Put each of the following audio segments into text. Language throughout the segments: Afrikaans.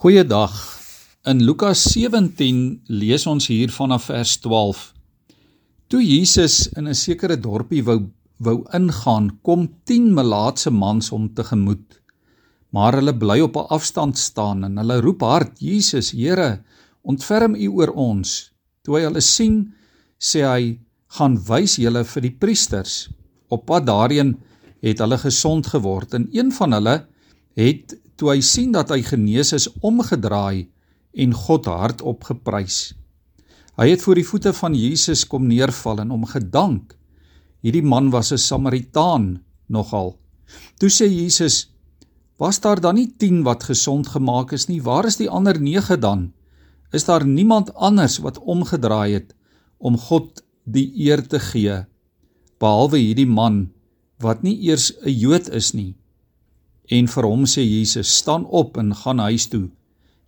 Goeiedag. In Lukas 17 lees ons hier vanaf vers 12. Toe Jesus in 'n sekere dorpie wou wou ingaan, kom 10 melaatse mans hom tegemoet. Maar hulle bly op 'n afstand staan en hulle roep hard: "Jesus, Here, ontferm U oor ons." Toe hy hulle sien, sê hy: "Gaan wys julle vir die priesters." Op pad daarheen het hulle gesond geword en een van hulle het toe hy sien dat hy genees is omgedraai en God hardop geprys. Hy het voor die voete van Jesus kom neerval en hom gedank. Hierdie man was 'n Samaritaan nogal. Toe sê Jesus: "Was daar dan nie 10 wat gesond gemaak is nie? Waar is die ander 9 dan? Is daar niemand anders wat omgedraai het om God die eer te gee behalwe hierdie man wat nie eers 'n Jood is nie?" En vir hom sê Jesus: "Staan op en gaan huis toe.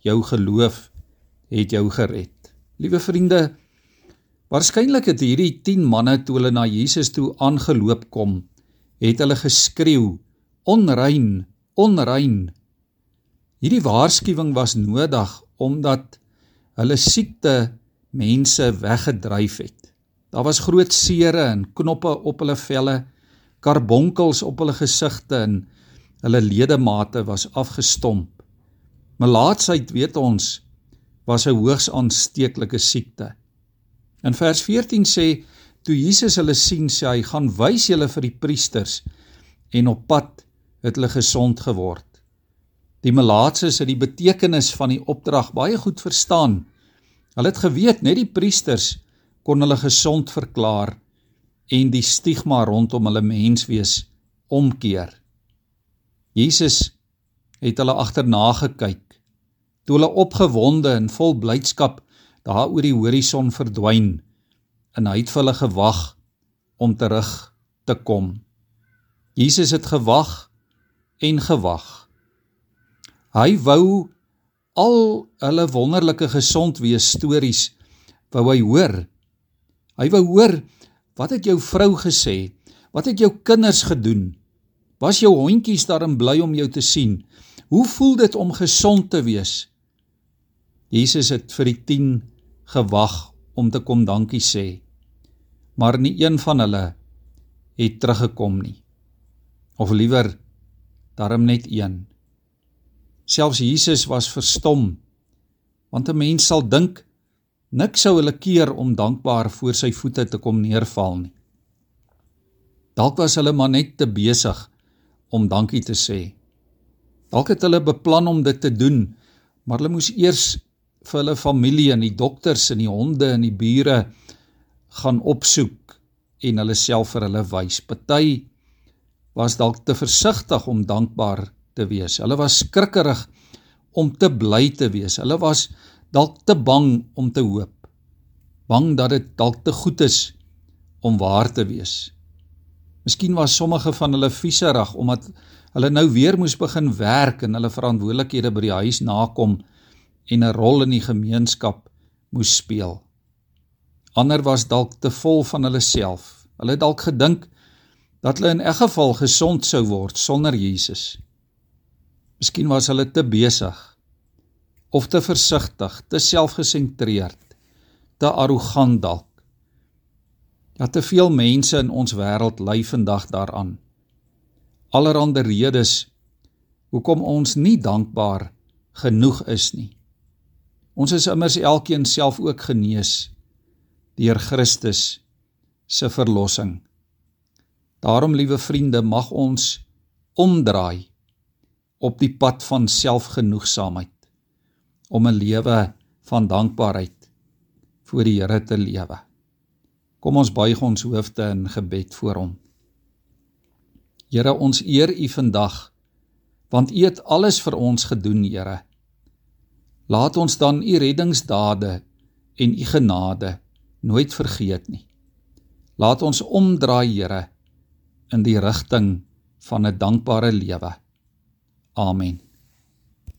Jou geloof het jou gered." Liewe vriende, waarskynlik het hierdie 10 manne toe hulle na Jesus toe aangeloop kom, het hulle geskreeu: "Onrein, onrein." Hierdie waarskuwing was nodig omdat hulle siekte mense weggedryf het. Daar was groot sere en knoppe op hulle velle, karbonkels op hulle gesigte en Hulle ledemate was afgestomp. Melaatsheid, weet ons, was 'n hoogs aansteeklike siekte. In vers 14 sê toe Jesus hulle sien, sê hy: "Gaan wys julle vir die priesters." En op pad het hulle gesond geword. Die melaatses het die betekenis van die opdrag baie goed verstaan. Hulle het geweet net die priesters kon hulle gesond verklaar en die stigma rondom hulle menswees omkeer. Jesus het hulle agterna gekyk. Toe hulle opgewonde en vol blydskap daar oor die horison verdwyn, en hy het vir hulle gewag om terug te kom. Jesus het gewag en gewag. Hy wou al hulle wonderlike gesond wees stories wou hy hoor. Hy wou hoor wat het jou vrou gesê? Wat het jou kinders gedoen? Was jou hondjies daarin bly om jou te sien? Hoe voel dit om gesond te wees? Jesus het vir die 10 gewag om te kom dankie sê. Maar nie een van hulle het teruggekom nie. Of liewer daarom net een. Selfs Jesus was verstom want 'n mens sal dink niks sou hulle keer om dankbaar voor sy voete te kom neerval nie. Dalk was hulle maar net te besig om dankie te sê. Dalk het hulle beplan om dit te doen, maar hulle moes eers vir hulle familie en die dokters en die honde en die bure gaan opsoek en hulle self vir hulle wys. Party was dalk te versigtig om dankbaar te wees. Hulle was skrikkerig om te bly te wees. Hulle was dalk te bang om te hoop. Bang dat dit dalk te goed is om waar te wees. Miskien was sommige van hulle vieserig omdat hulle nou weer moes begin werk en hulle verantwoordelikhede by die huis nakom en 'n rol in die gemeenskap moes speel. Ander was dalk te vol van hulle self. Hulle het dalk gedink dat hulle in elk geval gesond sou word sonder Jesus. Miskien was hulle te besig of te versigtig, te selfgesentreerd, te arrogant dalk. Ja te veel mense in ons wêreld ly vandag daaraan. Allerhande redes hoekom ons nie dankbaar genoeg is nie. Ons is immers elkeen self ook genees deur Christus se verlossing. Daarom liewe vriende, mag ons omdraai op die pad van selfgenoegsaamheid om 'n lewe van dankbaarheid voor die Here te lewe. Kom ons buig ons hoofde in gebed voor hom. Here, ons eer U vandag want U het alles vir ons gedoen, Here. Laat ons dan U reddingsdade en U genade nooit vergeet nie. Laat ons omdraai, Here, in die rigting van 'n dankbare lewe. Amen.